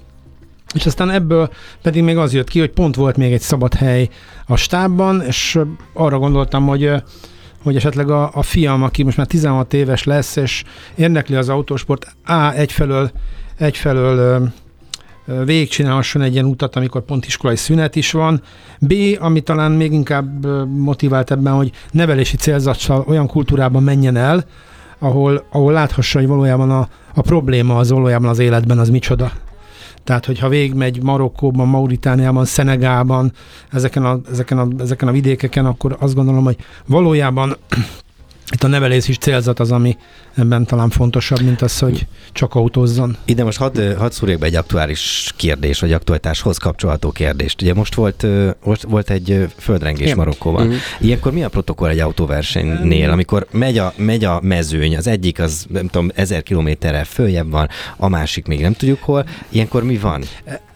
Speaker 3: És aztán ebből pedig még az jött ki, hogy pont volt még egy szabad hely a stábban, és arra gondoltam, hogy hogy esetleg a, a fiam, aki most már 16 éves lesz, és érdekli az autósport, A, egyfelől, egyfelől végigcsinálhasson egy ilyen utat, amikor pont iskolai szünet is van. B, ami talán még inkább motivált ebben, hogy nevelési célzattal olyan kultúrában menjen el, ahol, ahol láthassa, hogy valójában a, a probléma az valójában az életben az micsoda. Tehát, hogyha végigmegy Marokkóban, Mauritániában, Szenegálban, ezeken a, ezeken, a, ezeken a vidékeken, akkor azt gondolom, hogy valójában itt a nevelés is célzat az, ami ebben talán fontosabb, mint az, hogy csak autózzon.
Speaker 2: Ide most hadd, hadd szúrjak be egy aktuális kérdés, vagy aktualitáshoz kapcsolható kérdést. Ugye most volt, most volt egy földrengés
Speaker 3: Igen.
Speaker 2: Marokkóban.
Speaker 4: Mhm.
Speaker 2: Ilyenkor mi a protokoll egy autóversenynél, amikor megy a, megy a mezőny, az egyik az nem tudom, ezer kilométerrel följebb van, a másik még nem tudjuk hol. Ilyenkor mi van?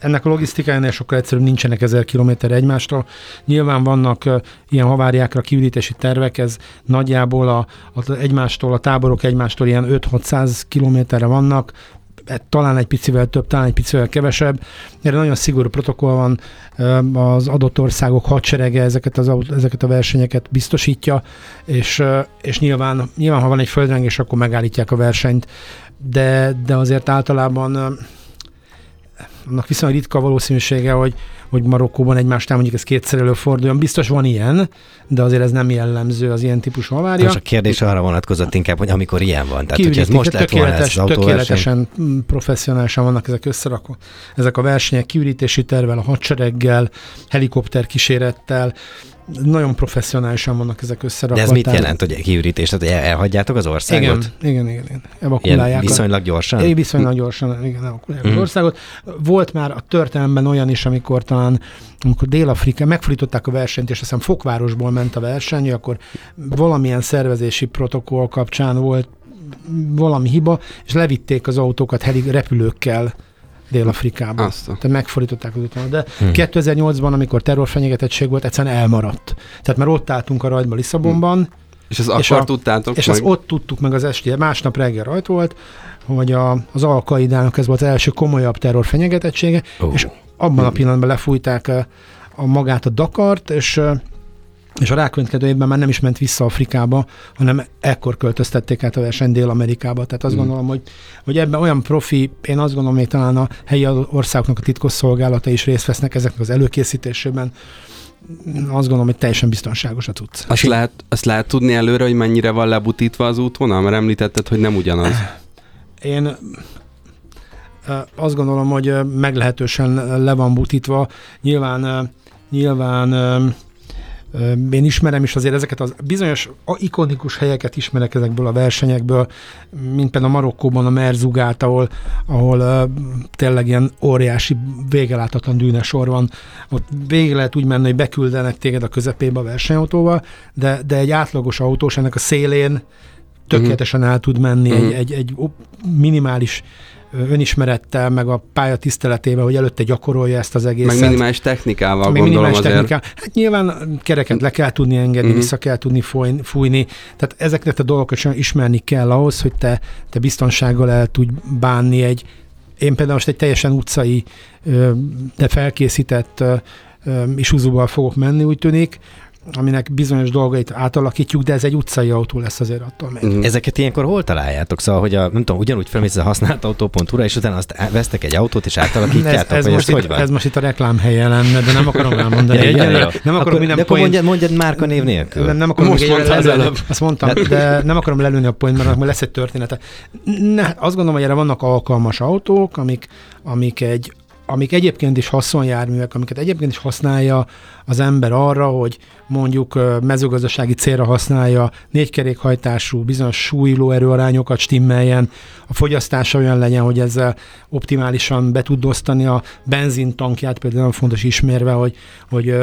Speaker 3: Ennek a logisztikájánál sokkal egyszerűbb nincsenek ezer kilométer egymástól. Nyilván vannak ilyen haváriákra kiürítési tervek, ez nagyjából a, a, egymástól, a táborok egymástól ilyen 5-600 kilométerre vannak, talán egy picivel több, talán egy picivel kevesebb. Erre nagyon szigorú protokoll van, az adott országok hadserege ezeket, az, ezeket a versenyeket biztosítja, és, és nyilván, nyilván, ha van egy földrengés, akkor megállítják a versenyt, de, de azért általában annak viszonylag ritka valószínűsége, hogy, hogy Marokkóban egymásnál mondjuk ez kétszer előforduljon. Biztos van ilyen, de azért ez nem jellemző az ilyen típusú havária.
Speaker 2: Most a kérdés arra vonatkozott inkább, hogy amikor ilyen van. Tehát, hogy ez most lett volna ez az
Speaker 3: Tökéletesen professzionálisan vannak ezek összerakva. Ezek a versenyek kiürítési tervel, a hadsereggel, helikopter kísérettel, nagyon professzionálisan vannak ezek összerakva.
Speaker 2: De ez mit jelent, hogy kiürítés? Tehát hogy elhagyjátok az országot?
Speaker 3: Igen, igen, igen. igen. Evakulálják.
Speaker 2: Ilyen viszonylag gyorsan?
Speaker 3: Igen, viszonylag gyorsan, igen, evakulálják mm. az országot. Volt már a történelemben olyan is, amikor talán amikor Dél-Afrika megfordították a versenyt, és azt hiszem Fokvárosból ment a verseny, akkor valamilyen szervezési protokoll kapcsán volt valami hiba, és levitték az autókat heli repülőkkel Dél-Afrikában. Tehát megfordították az utána. De hmm. 2008-ban, amikor terrorfenyegetettség volt, egyszerűen elmaradt. Tehát már ott álltunk a rajtban Lisszabonban, hmm.
Speaker 4: És ezt és akkor a, tudtátok
Speaker 3: És meg? azt ott tudtuk meg az esti, másnap reggel rajt volt, hogy a, az alkaidának ez volt az első komolyabb terror fenyegetettsége, oh. és abban a pillanatban lefújták a, a magát a Dakart, és és a rákövetkező évben már nem is ment vissza Afrikába, hanem ekkor költöztették át a verseny Dél-Amerikába. Tehát azt mm. gondolom, hogy, hogy ebben olyan profi, én azt gondolom, hogy talán a helyi országoknak a titkos szolgálata is részt vesznek ezeknek az előkészítésében. Azt gondolom, hogy teljesen biztonságos a cucc.
Speaker 4: Azt lehet, azt lehet tudni előre, hogy mennyire van lebutítva az útvonal? Mert említetted, hogy nem ugyanaz.
Speaker 3: Én azt gondolom, hogy meglehetősen le van butítva. Nyilván, nyilván én ismerem is azért ezeket az bizonyos ikonikus helyeket ismerek ezekből a versenyekből, mint például a Marokkóban a Merzugát, ahol, ahol tényleg ilyen óriási, végeláthatlan dűnesor van. Ott végig lehet úgy menni, hogy beküldenek téged a közepébe a versenyautóval, de, de egy átlagos autós ennek a szélén tökéletesen el tud menni uh-huh. egy, egy, egy minimális önismerettel, meg a pálya tiszteletével, hogy előtte gyakorolja ezt az egészet.
Speaker 4: Meg minimális technikával meg gondolom minimális azért. Technikával.
Speaker 3: Hát nyilván kereket le kell tudni engedni, uh-huh. vissza kell tudni fújni, fújni. Tehát ezeket a dolgokat sem ismerni kell ahhoz, hogy te, te biztonsággal el tudj bánni egy, én például most egy teljesen utcai, de felkészített Isuzuval fogok menni, úgy tűnik, aminek bizonyos dolgait átalakítjuk, de ez egy utcai autó lesz azért attól még. Mm.
Speaker 2: Ezeket ilyenkor hol találjátok? Szóval, hogy a, nem tudom, ugyanúgy felmész a használt autó.hu-ra, és utána azt vesztek egy autót, és átalakítjátok,
Speaker 3: ez, ez, most itt, ez most itt a reklám helye lenne, de nem akarom elmondani.
Speaker 2: ja, igen, nem akarom akkor, minden de akkor mondjad, mondjad márka név nélkül.
Speaker 3: Nem, nem akarom most mondta az előbb. Azt mondtam, de nem akarom lelőni a point, mert lesz egy története. Ne, azt gondolom, hogy erre vannak alkalmas autók, amik, amik egy amik egyébként is haszonjárművek, amiket egyébként is használja az ember arra, hogy mondjuk mezőgazdasági célra használja négykerékhajtású, bizonyos súlyuló erőarányokat stimmeljen, a fogyasztása olyan legyen, hogy ezzel optimálisan be tud osztani a benzintankját, például nagyon fontos ismérve, hogy, hogy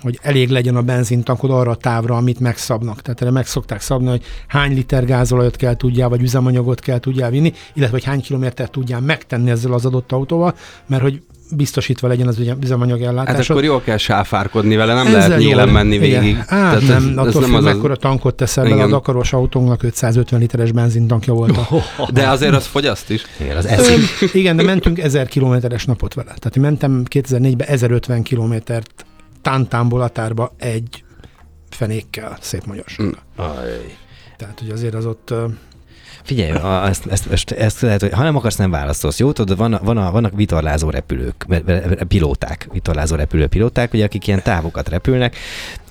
Speaker 3: hogy elég legyen a benzintankod arra a távra, amit megszabnak. Tehát erre meg szokták szabni, hogy hány liter gázolajat kell tudjál, vagy üzemanyagot kell tudjál vinni, illetve hogy hány kilométert tudjál megtenni ezzel az adott autóval, mert hogy biztosítva legyen az üzemanyag ellátás.
Speaker 4: Hát akkor jól kell sáfárkodni vele, nem Ezzel lehet nyílen menni végig. Igen.
Speaker 3: Hát Tehát nem, ez, attól ez nem az mekkora tankot teszel bele, a Dakaros autónknak 550 literes benzintankja volt. A...
Speaker 4: De azért az fogyaszt is.
Speaker 2: Igen, az eszik.
Speaker 3: Igen, de mentünk 1000 kilométeres napot vele. Tehát mentem 2004-ben 1050 kilométert Tántánból Atárba egy fenékkel, szép magyarsággal. Mm. Tehát, hogy azért az ott
Speaker 2: Figyelj, a, ezt, ezt, ezt, ezt lehet, hogy ha nem akarsz, nem válaszolsz. Jó, tudod, van, van a, vannak vitorlázó repülők, pilóták, vitorlázó repülő pilóták, ugye, akik ilyen távokat repülnek.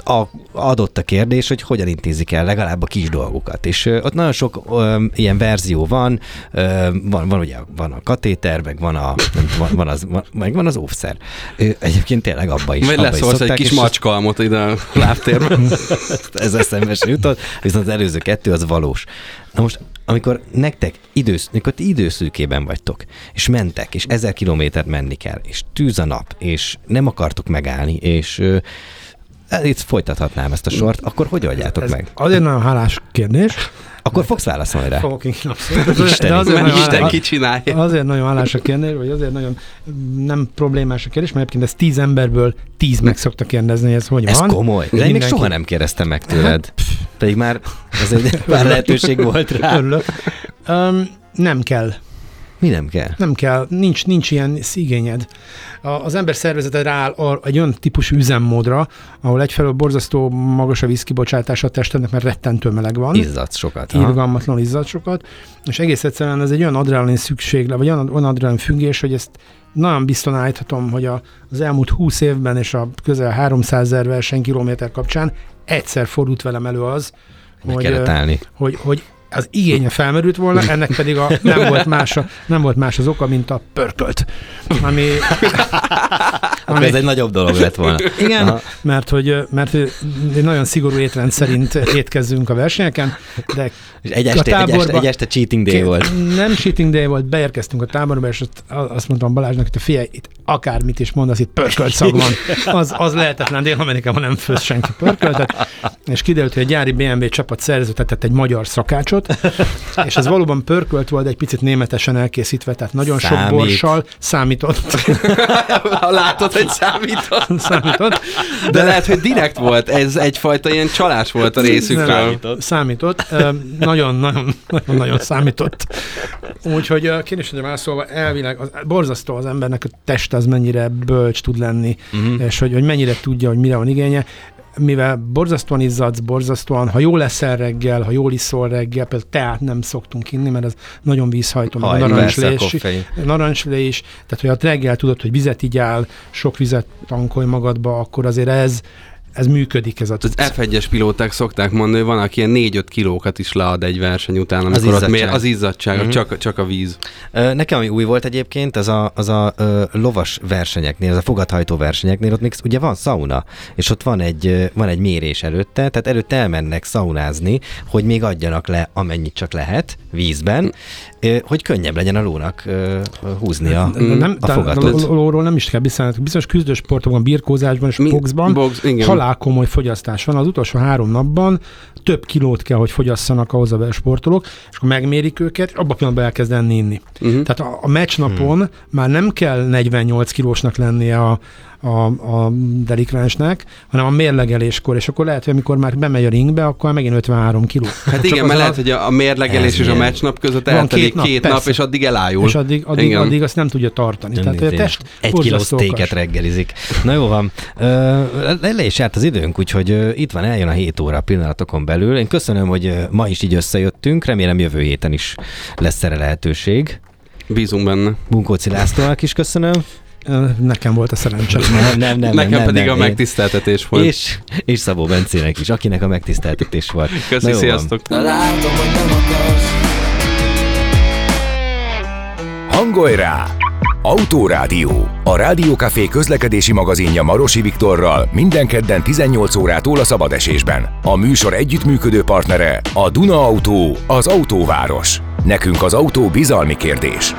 Speaker 2: A, adott a kérdés, hogy hogyan intézik el legalább a kis dolgokat. És ö, ott nagyon sok ö, ilyen verzió van, ö, van, van ugye van a katéter, meg van, a, van, van az, van, meg van az óvszer. Ö, egyébként tényleg abba is.
Speaker 4: Vagy leszólsz egy kis macskalmot ide a lábtérben.
Speaker 2: Ez eszembe jutott, viszont az előző kettő az valós. Na most, amikor nektek idősz, amikor ti időszűkében vagytok, és mentek, és ezer kilométert menni kell, és tűz a nap, és nem akartuk megállni, és uh, itt folytathatnám ezt a sort, akkor hogy oldjátok Ez meg?
Speaker 3: Azért nagyon hálás kérdés.
Speaker 2: Akkor fogsz válaszolni rá.
Speaker 3: Fogok
Speaker 2: Isten,
Speaker 4: azért nagyon, Isten ki csinálja.
Speaker 3: Azért nagyon hálás a kérdés, vagy azért nagyon nem problémás a kérdés, mert egyébként ez tíz emberből tíz meg szokta kérdezni, hogy ez hogy
Speaker 2: ez
Speaker 3: van.
Speaker 2: Ez komoly. De én még soha nem kérdeztem meg tőled. Hát, Pedig már, ez egy, már lehetőség volt rá.
Speaker 3: Örülök. Um, nem kell.
Speaker 2: Mi nem kell?
Speaker 3: Nem kell, nincs, nincs ilyen igényed. A, az ember szervezete rááll egy olyan típusú üzemmódra, ahol egyfelől borzasztó magas a vízkibocsátás a testednek, mert rettentő meleg van.
Speaker 2: Izzadsz sokat.
Speaker 3: irgalmatlan izzad sokat, és egész egyszerűen ez egy olyan adrenalin szükségle, vagy olyan, olyan adrenalin függés, hogy ezt nagyon biztosan állíthatom, hogy a, az elmúlt 20 évben és a közel 300 ezer versenykilométer kapcsán egyszer fordult velem elő az,
Speaker 2: Meg
Speaker 3: hogy, hogy, hogy az igénye felmerült volna, ennek pedig a, nem, volt más a, nem volt más az oka, mint a pörkölt. Ami,
Speaker 2: Akkor ez egy nagyobb dolog lett volna.
Speaker 3: igen,
Speaker 2: Aha.
Speaker 3: mert hogy, mert egy nagyon szigorú étrend szerint étkezzünk a versenyeken, de
Speaker 2: És egy
Speaker 3: A
Speaker 2: este, egy, este,
Speaker 3: táborba-
Speaker 2: egy este cheating day volt.
Speaker 3: Nem cheating day volt, beérkeztünk a táborba, és azt mondtam Balázsnak, hogy figyelj, itt akármit is mondasz, itt pörkölt szag van. Az, az lehetetlen, Dél-Amerikában nem főz senki pörköltet. És kiderült, hogy a gyári BMW csapat szerződtetett egy magyar szakácsot, és ez valóban pörkölt volt, de egy picit németesen elkészítve, tehát nagyon sok
Speaker 2: Számít.
Speaker 3: borssal számított.
Speaker 4: Ha látod, hogy számított.
Speaker 3: számított.
Speaker 4: De lehet, hogy direkt volt. Ez egyfajta ilyen csalás volt a részükről.
Speaker 3: Nem, számított. Ö, Nagyon, nagyon, nagyon, nagyon számított. Úgyhogy ö, kérdésre válaszolva, elvileg az, borzasztó az embernek a test az mennyire bölcs tud lenni,
Speaker 2: Mhm.
Speaker 3: és hogy, hogy mennyire tudja, hogy mire van igénye. Mivel borzasztóan izzadsz, borzasztóan, ha jól leszel reggel, ha jól iszol reggel, például teát nem szoktunk inni, mert az nagyon vízhajtó, meg a
Speaker 2: Haj, persze, a
Speaker 3: narancslés,
Speaker 2: koffein.
Speaker 3: narancslé is, tehát hogy ha reggel tudod, hogy vizet igyál, sok vizet tankolj magadba, akkor azért ez, ez működik ez a
Speaker 4: Az F1-es pilóták szokták mondani, hogy van, aki ilyen 4-5 kilókat is lead egy verseny után, amikor az, ott
Speaker 2: izzadság.
Speaker 4: mér, az izzadság,
Speaker 2: Mhm.
Speaker 4: csak, csak a víz.
Speaker 2: Nekem ami új volt egyébként, az a, az a ö, lovas versenyeknél, az a fogathajtó versenyeknél, ott még ugye van szauna, és ott van egy, van egy mérés előtte, tehát előtte elmennek szaunázni, hogy még adjanak le amennyit csak lehet vízben, hogy könnyebb legyen a lónak húzni a,
Speaker 3: nem,
Speaker 2: a fogatot.
Speaker 3: a lóról nem is kell beszélni. Bizonyos küzdősportokban, birkózásban és
Speaker 4: Mi-
Speaker 3: boxban
Speaker 4: box, igen.
Speaker 3: halál komoly fogyasztás van. Az utolsó három napban több kilót kell, hogy fogyasszanak ahhoz a sportolók, és akkor megmérik őket, abban a pillanatban elkezd enni inni.
Speaker 4: Uh-huh.
Speaker 3: Tehát a, a meccsnapon hmm. már nem kell 48 kilósnak lennie a, a, a delikvensnek, hanem a mérlegeléskor, és akkor lehet, hogy amikor már bemegy a ringbe, akkor megint 53 kiló.
Speaker 4: Hát igen, mert
Speaker 3: a-
Speaker 4: lehet, hogy a a mérlegelés és a meccsnap között
Speaker 3: Van
Speaker 4: eltelik
Speaker 3: két nap,
Speaker 4: két nap, és addig elájul.
Speaker 3: És addig, addig,
Speaker 4: Igen.
Speaker 3: addig azt nem tudja tartani. Tehát a test
Speaker 2: egy kiló
Speaker 3: okos.
Speaker 2: reggelizik. Na jó van, le, le is járt az időnk, úgyhogy itt van, eljön a 7 óra pillanatokon belül. Én köszönöm, hogy ma is így összejöttünk, remélem jövő héten is lesz erre lehetőség.
Speaker 4: Bízunk benne.
Speaker 2: Bunkóci Lászlónak is köszönöm.
Speaker 3: Nekem volt a szerencsém.
Speaker 2: Nem, nem, nem.
Speaker 4: Nekem
Speaker 2: nem,
Speaker 4: pedig
Speaker 2: nem,
Speaker 4: a
Speaker 2: én-
Speaker 4: megtiszteltetés volt.
Speaker 2: És, és Szabó Bencének is, akinek a megtiszteltetés volt.
Speaker 4: Köszi,
Speaker 2: Na van.
Speaker 4: sziasztok!
Speaker 6: Látom, hogy nem akarsz
Speaker 1: Hangolj rá! Autórádió. A Rádiókafé közlekedési magazinja Marosi Viktorral minden kedden 18 órától a szabadesésben. A műsor együttműködő partnere a Duna Autó, az autóváros. Nekünk az autó bizalmi kérdés.